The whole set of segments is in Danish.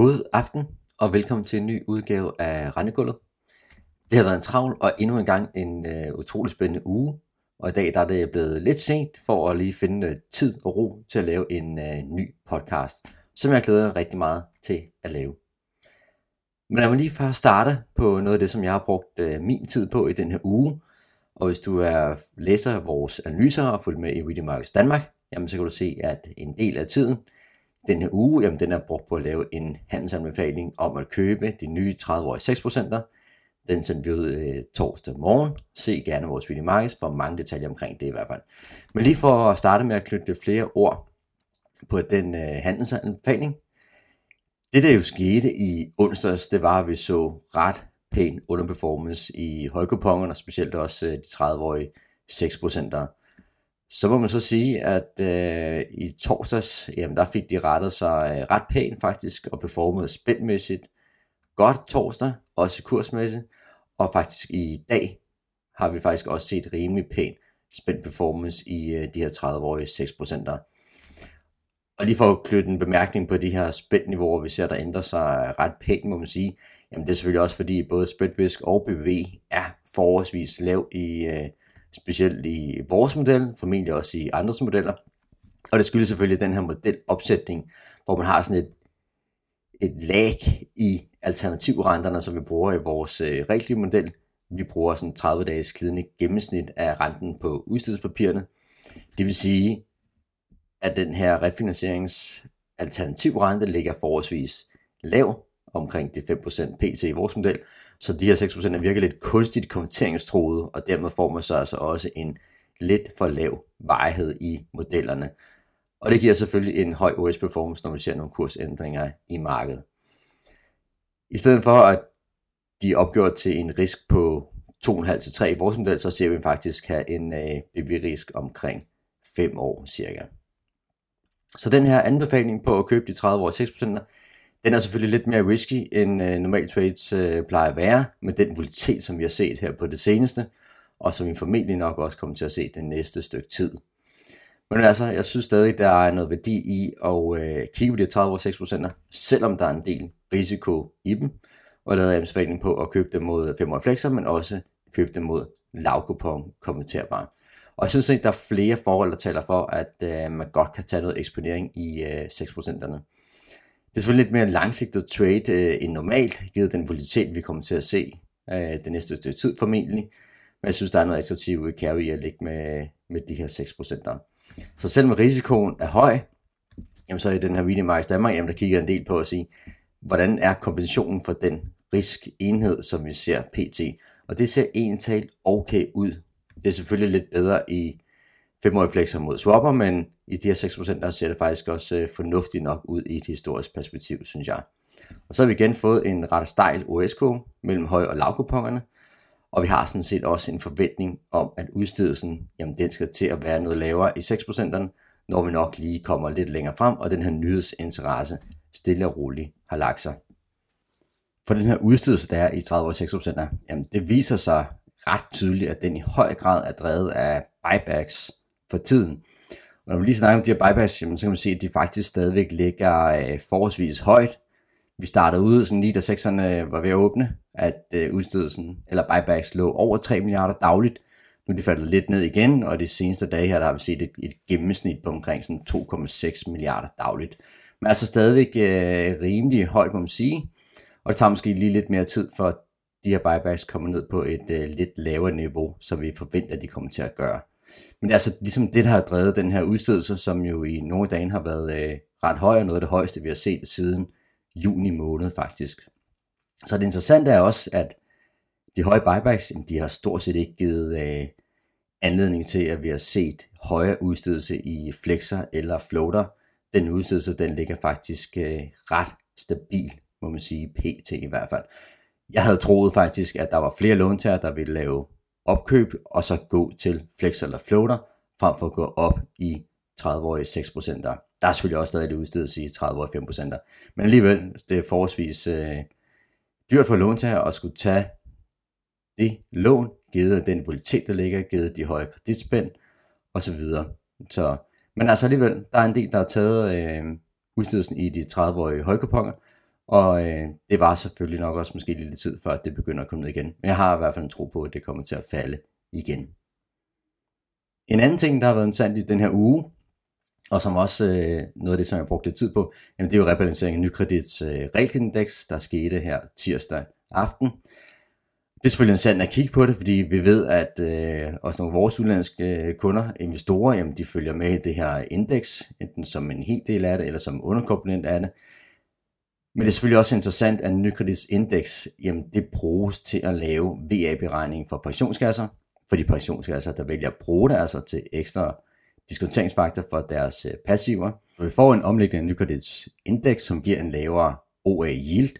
God aften og velkommen til en ny udgave af Rendegulvet. Det har været en travl og endnu en gang en uh, utrolig spændende uge. Og i dag der er det blevet lidt sent for at lige finde uh, tid og ro til at lave en uh, ny podcast, som jeg glæder mig rigtig meget til at lave. Men lad mig lige først starte på noget af det, som jeg har brugt uh, min tid på i den her uge. Og hvis du er læser vores analyser og følger med i Reading Markets Danmark, jamen så kan du se, at en del af tiden – den her uge, jamen den er brugt på at lave en handelsanbefaling om at købe de nye 30-årige 6%'er. Den sendte vi ud øh, torsdag morgen. Se gerne vores video markeds for mange detaljer omkring det i hvert fald. Men lige for at starte med at knytte flere ord på den øh, handelsanbefaling. Det der jo skete i onsdags, det var, at vi så ret pæn underperformance i højkupongen og specielt også øh, de 30-årige 6%'er. Så må man så sige, at øh, i torsdags, jamen der fik de rettet sig øh, ret pænt faktisk, og performede spændmæssigt. Godt torsdag, også kursmæssigt, og faktisk i dag har vi faktisk også set rimelig pæn spændt performance i øh, de her 30-årige 6%'er. Og lige for at knytte en bemærkning på de her spændniveauer, vi ser, der ændrer sig ret pænt, må man sige, jamen det er selvfølgelig også fordi både spændvisk og BBV er forholdsvis lav i, øh, specielt i vores model, formentlig også i andres modeller. Og det skyldes selvfølgelig den her modelopsætning, hvor man har sådan et, et lag i alternativrenterne, som vi bruger i vores øh, rigtige model. Vi bruger sådan 30 dages glidende gennemsnit af renten på udstedspapirerne. Det vil sige, at den her refinansierings alternativrente ligger forholdsvis lav, omkring de 5% pt i vores model, så de her 6% er virkelig lidt kunstigt konverteringstroede, og dermed får man så altså også en lidt for lav vejhed i modellerne. Og det giver selvfølgelig en høj OS performance, når vi ser nogle kursændringer i markedet. I stedet for at de er opgjort til en risk på 2,5-3 i vores model, så ser vi faktisk have en øh, BB-risk omkring 5 år cirka. Så den her anbefaling på at købe de 30 år 6%, den er selvfølgelig lidt mere risky, end øh, normal trades øh, plejer at være, med den volatilitet, som vi har set her på det seneste, og som vi formentlig nok også kommer til at se den næste stykke tid. Men altså, jeg synes stadig, der er noget værdi i at øh, kigge på de 30-6%, selvom der er en del risiko i dem, og lavet anbefaling på at købe dem mod 5 flexer, men også købe dem mod lavkupon kommenterbare. Og jeg synes ikke, der er flere forhold, der taler for, at øh, man godt kan tage noget eksponering i øh, 6%'erne. Det er selvfølgelig lidt mere langsigtet trade øh, end normalt, givet den volatilitet, vi kommer til at se øh, den næste stykke tid formentlig. Men jeg synes, der er noget attraktivt i carry at ligge med, med de her 6%. Så selvom risikoen er høj, jamen så i den her video Marks Danmark, jamen der kigger en del på at sige, hvordan er kompensationen for den riskenhed, som vi ser pt. Og det ser egentlig okay ud. Det er selvfølgelig lidt bedre i 5 flexer mod swapper, men i de her 6%, der ser det faktisk også øh, fornuftigt nok ud i et historisk perspektiv, synes jeg. Og så har vi igen fået en ret stejl OSK mellem høj- og lavkupongerne, og vi har sådan set også en forventning om, at udstedelsen, jamen den skal til at være noget lavere i 6%'erne, når vi nok lige kommer lidt længere frem, og den her nyhedsinteresse stille og roligt har lagt sig. For den her udstedelse, der er i 30 6%, jamen det viser sig ret tydeligt, at den i høj grad er drevet af buybacks for tiden. Når vi lige snakker om de her buybacks, så kan man se, at de faktisk stadigvæk ligger øh, forholdsvis højt. Vi startede ud, sådan lige da sekserne øh, var ved at åbne, at øh, udstedelsen, eller buybacks lå over 3 milliarder dagligt. Nu er de faldet lidt ned igen, og de seneste dage her, der har vi set et, et gennemsnit på omkring sådan 2,6 milliarder dagligt. Men altså stadigvæk øh, rimelig højt, må man sige. Og det tager måske lige lidt mere tid, for de her buybacks kommer ned på et øh, lidt lavere niveau, som vi forventer, at de kommer til at gøre. Men altså ligesom det, der har drevet den her udstedelse, som jo i nogle dage har været øh, ret høj, og noget af det højeste, vi har set siden juni måned faktisk. Så det interessante er også, at de høje buybacks, de har stort set ikke givet øh, anledning til, at vi har set højere udstedelse i flexer eller floater. Den udstedelse, den ligger faktisk øh, ret stabil, må man sige, pt i hvert fald. Jeg havde troet faktisk, at der var flere låntager, der ville lave opkøb, og så gå til flex eller floater, frem for at gå op i 30-årige 6%. Der er selvfølgelig også stadig det udstedes i 30-årige 5%. Men alligevel, det er forholdsvis øh, dyrt for låntager at skulle tage det lån, givet den volatilitet, der ligger, givet de høje kreditspænd osv. Så, men altså alligevel, der er en del, der har taget øh, udstedelsen i de 30-årige højkuponger, og øh, det var selvfølgelig nok også måske lidt tid før, at det begynder at komme ned igen. Men jeg har i hvert fald en tro på, at det kommer til at falde igen. En anden ting, der har været interessant i den her uge, og som også øh, noget af det, som jeg brugte lidt tid på, jamen det er jo rebalancering af nykredits øh, realkreditindeks, der skete her tirsdag aften. Det er selvfølgelig interessant at kigge på det, fordi vi ved, at øh, også nogle af vores udenlandske øh, kunder, investorer, jamen de følger med i det her indeks, enten som en hel del af det, eller som underkomponent af det. Men det er selvfølgelig også interessant, at nykredits indeks, jamen det bruges til at lave VA-beregning for pensionskasser, for de pensionskasser, der vælger at bruge det altså til ekstra diskonteringsfaktor for deres øh, passiver. Når vi får en omlægning af nykredits indeks, som giver en lavere OA yield,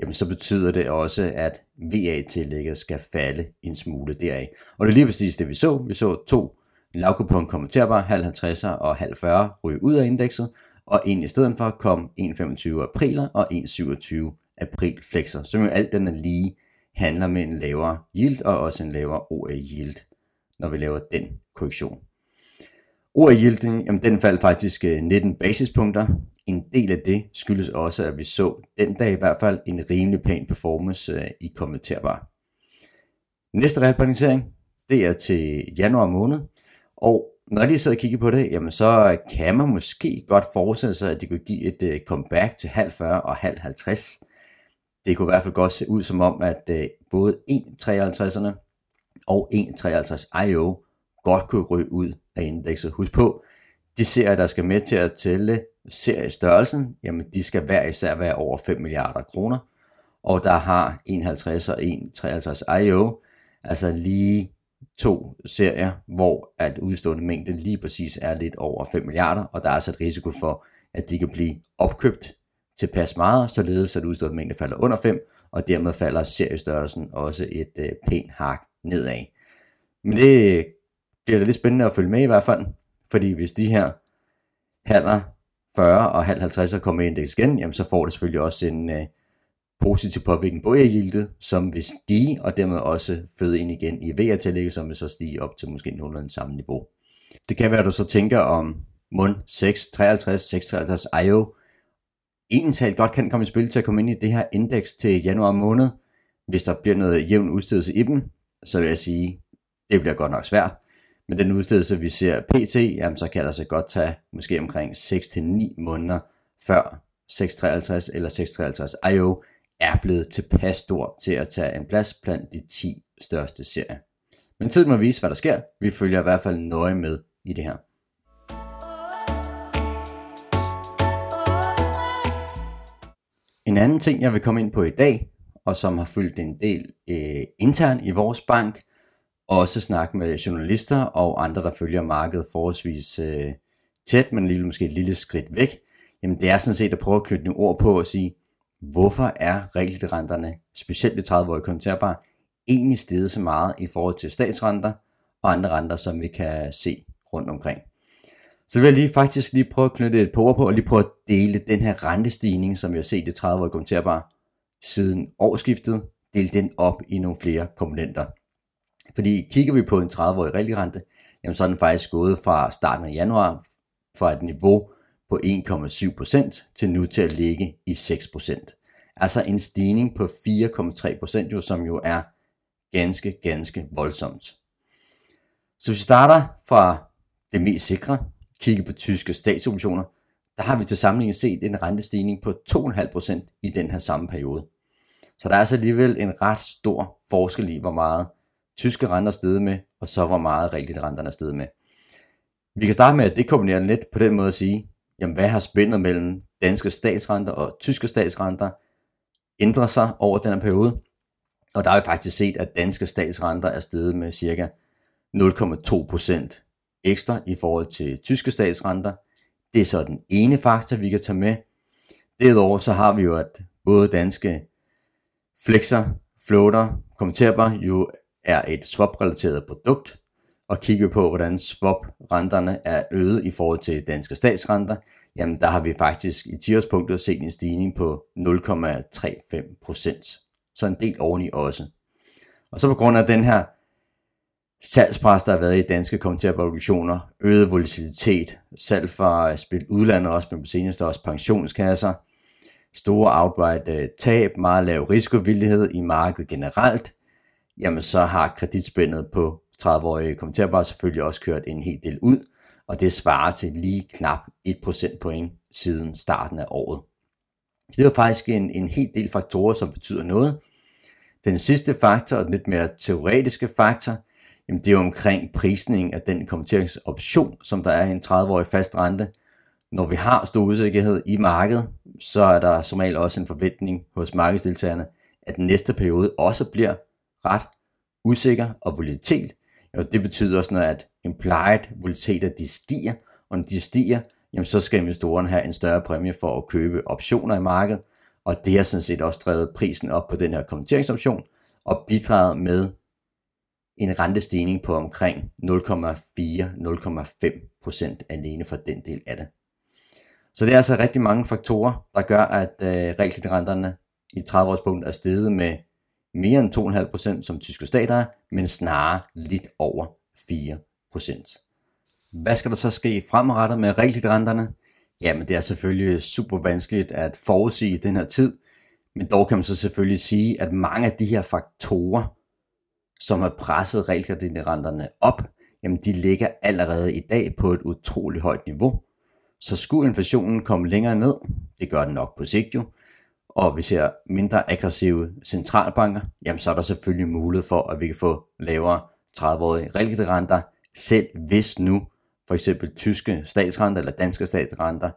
jamen så betyder det også, at VA-tillægget skal falde en smule deraf. Og det er lige præcis det, vi så. Vi så to lavkupon kommenterbare, halv 50'er og halv 40 ryge ud af indekset, og en i stedet for kom 1,25 apriler og 1,27 april flexer, som jo alt den er lige handler med en lavere yield og også en lavere OA yield, når vi laver den korrektion. OA yielden, jamen den faldt faktisk øh, 19 basispunkter. En del af det skyldes også, at vi så den dag i hvert fald en rimelig pæn performance øh, i kommenterbar. Næste repræsentering, det er til januar måned, og når de sidder og kigger på det, jamen så kan man måske godt forestille sig, at det kunne give et øh, comeback til halv 40 og halv 50. Det kunne i hvert fald godt se ud som om, at øh, både 1,53'erne og 1,53 IO godt kunne ryge ud af indekset. Husk på, de serier, der skal med til at tælle seriestørrelsen, jamen de skal hver især være over 5 milliarder kroner. Og der har 51 og 1,53 IO, altså lige to serier, hvor at udstående mængde lige præcis er lidt over 5 milliarder, og der er altså et risiko for, at de kan blive opkøbt tilpas meget, således at udstående mængde falder under 5, og dermed falder seriestørrelsen også et øh, pænt hak nedad. Men det bliver da lidt spændende at følge med i hvert fald, fordi hvis de her halver 40 og halv 50 kommer ind igen, jamen så får det selvfølgelig også en, øh, positiv påvirkning på e som vil stige, og dermed også føde ind igen i VR-tillægget, som vil så stige op til måske nogenlunde samme niveau. Det kan være, at du så tænker om MUN 653, 653 IO, egentlig godt kan komme i spil til at komme ind i det her indeks til januar måned. Hvis der bliver noget jævn udstedelse i dem, så vil jeg sige, det bliver godt nok svært. Men den udstedelse, vi ser PT, jamen, så kan der så godt tage måske omkring 6-9 måneder før 653 eller 653 IO er blevet tilpas stor til at tage en plads blandt de 10 største serier. Men tiden må vise, hvad der sker. Vi følger i hvert fald nøje med i det her. En anden ting, jeg vil komme ind på i dag, og som har fyldt en del øh, intern i vores bank, også snakke med journalister og andre, der følger markedet forholdsvis øh, tæt, men lige, måske et lille skridt væk, jamen det er sådan set at prøve at knytte nogle ord på og sige, hvorfor er realkreditrenterne, specielt de 30-årige konverterbare, egentlig steget så meget i forhold til statsrenter og andre renter, som vi kan se rundt omkring. Så vil jeg lige faktisk lige prøve at knytte et par ord på, og lige prøve at dele den her rentestigning, som vi har set i 30-årige konverterbare siden årsskiftet, dele den op i nogle flere komponenter. Fordi kigger vi på en 30-årig realrente, jamen så er den faktisk gået fra starten af januar fra et niveau på 1,7% til nu til at ligge i 6%. Altså en stigning på 4,3%, jo, som jo er ganske, ganske voldsomt. Så hvis vi starter fra det mest sikre, kigger på tyske statsobligationer, der har vi til sammenligning set en rentestigning på 2,5% i den her samme periode. Så der er altså alligevel en ret stor forskel i, hvor meget tyske renter er steget med, og så hvor meget rigtigt renterne er steget med. Vi kan starte med at dekombinere lidt på den måde at sige, jamen hvad har spændet mellem danske statsrenter og tyske statsrenter ændret sig over den her periode? Og der har vi faktisk set, at danske statsrenter er steget med cirka 0,2% ekstra i forhold til tyske statsrenter. Det er så den ene faktor, vi kan tage med. Derudover så har vi jo, at både danske flexer, floater, kommenterbar jo er et swap-relateret produkt, og kigger på, hvordan swap-renterne er øget i forhold til danske statsrenter, jamen der har vi faktisk i 10-årspunktet set en stigning på 0,35 procent. Så en del oveni også. Og så på grund af den her salgspres, der har været i danske kommenterede obligationer, øget volatilitet, salg fra øh, spil udlandet også, men på seneste også pensionskasser, store outright øh, tab, meget lav risikovillighed i markedet generelt, jamen så har kreditspændet på 30-årige kommenterbare selvfølgelig også kørt en hel del ud, og det svarer til lige knap 1 procentpoint siden starten af året. Så det var faktisk en, en hel del faktorer, som betyder noget. Den sidste faktor, og den lidt mere teoretiske faktor, jamen det er jo omkring prisning af den kommenteringsoption, som der er i en 30-årig fast rente. Når vi har stor usikkerhed i markedet, så er der som regel også en forventning hos markedsdeltagerne, at den næste periode også bliver ret usikker og volatilitet. Og det betyder også noget, at implied volatiliteter de stiger, og når de stiger, jamen så skal investorerne have en større præmie for at købe optioner i markedet, og det har sådan set også drevet prisen op på den her kommenteringsoption, og bidraget med en rentestigning på omkring 0,4-0,5% alene for den del af det. Så det er altså rigtig mange faktorer, der gør, at øh, realkreditrenterne i 30 års punkt er steget med mere end 2,5% som tyske stater er, men snarere lidt over 4%. Hvad skal der så ske fremadrettet med realkreditrenterne? Jamen det er selvfølgelig super vanskeligt at forudsige den her tid, men dog kan man så selvfølgelig sige, at mange af de her faktorer, som har presset realkreditrenterne op, jamen de ligger allerede i dag på et utroligt højt niveau. Så skulle inflationen komme længere ned, det gør den nok på sigt jo, og vi ser mindre aggressive centralbanker, jamen så er der selvfølgelig mulighed for, at vi kan få lavere 30-årige realkreditrenter, selv hvis nu for eksempel tyske statsrenter eller danske statsrenter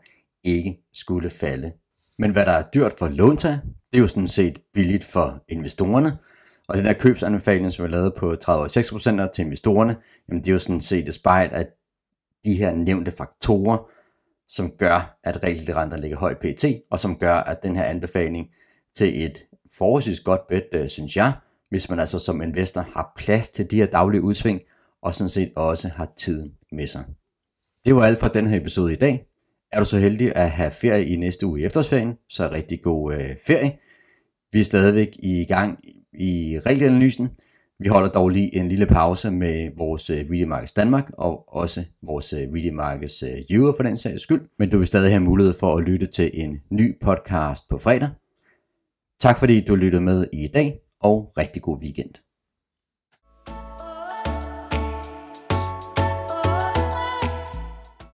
ikke skulle falde. Men hvad der er dyrt for låntag, det er jo sådan set billigt for investorerne. Og den der købsanbefaling, som er lavet på 36% til investorerne, jamen det er jo sådan set et spejl af de her nævnte faktorer, som gør, at realkreditrenter ligger højt pt, og som gør, at den her anbefaling til et forholdsvis godt bet, øh, synes jeg, hvis man altså som investor har plads til de her daglige udsving, og sådan set også har tiden med sig. Det var alt for den her episode i dag. Er du så heldig at have ferie i næste uge i efterårsferien, så rigtig god øh, ferie. Vi er stadigvæk i gang i regelanalysen. Vi holder dog lige en lille pause med vores øh, Video Markets Danmark og også vores øh, Video Markets øh, Euro for den sags skyld. Men du vil stadig have mulighed for at lytte til en ny podcast på fredag. Tak fordi du lyttede med i dag, og rigtig god weekend.